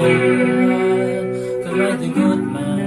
fire, come at the good man.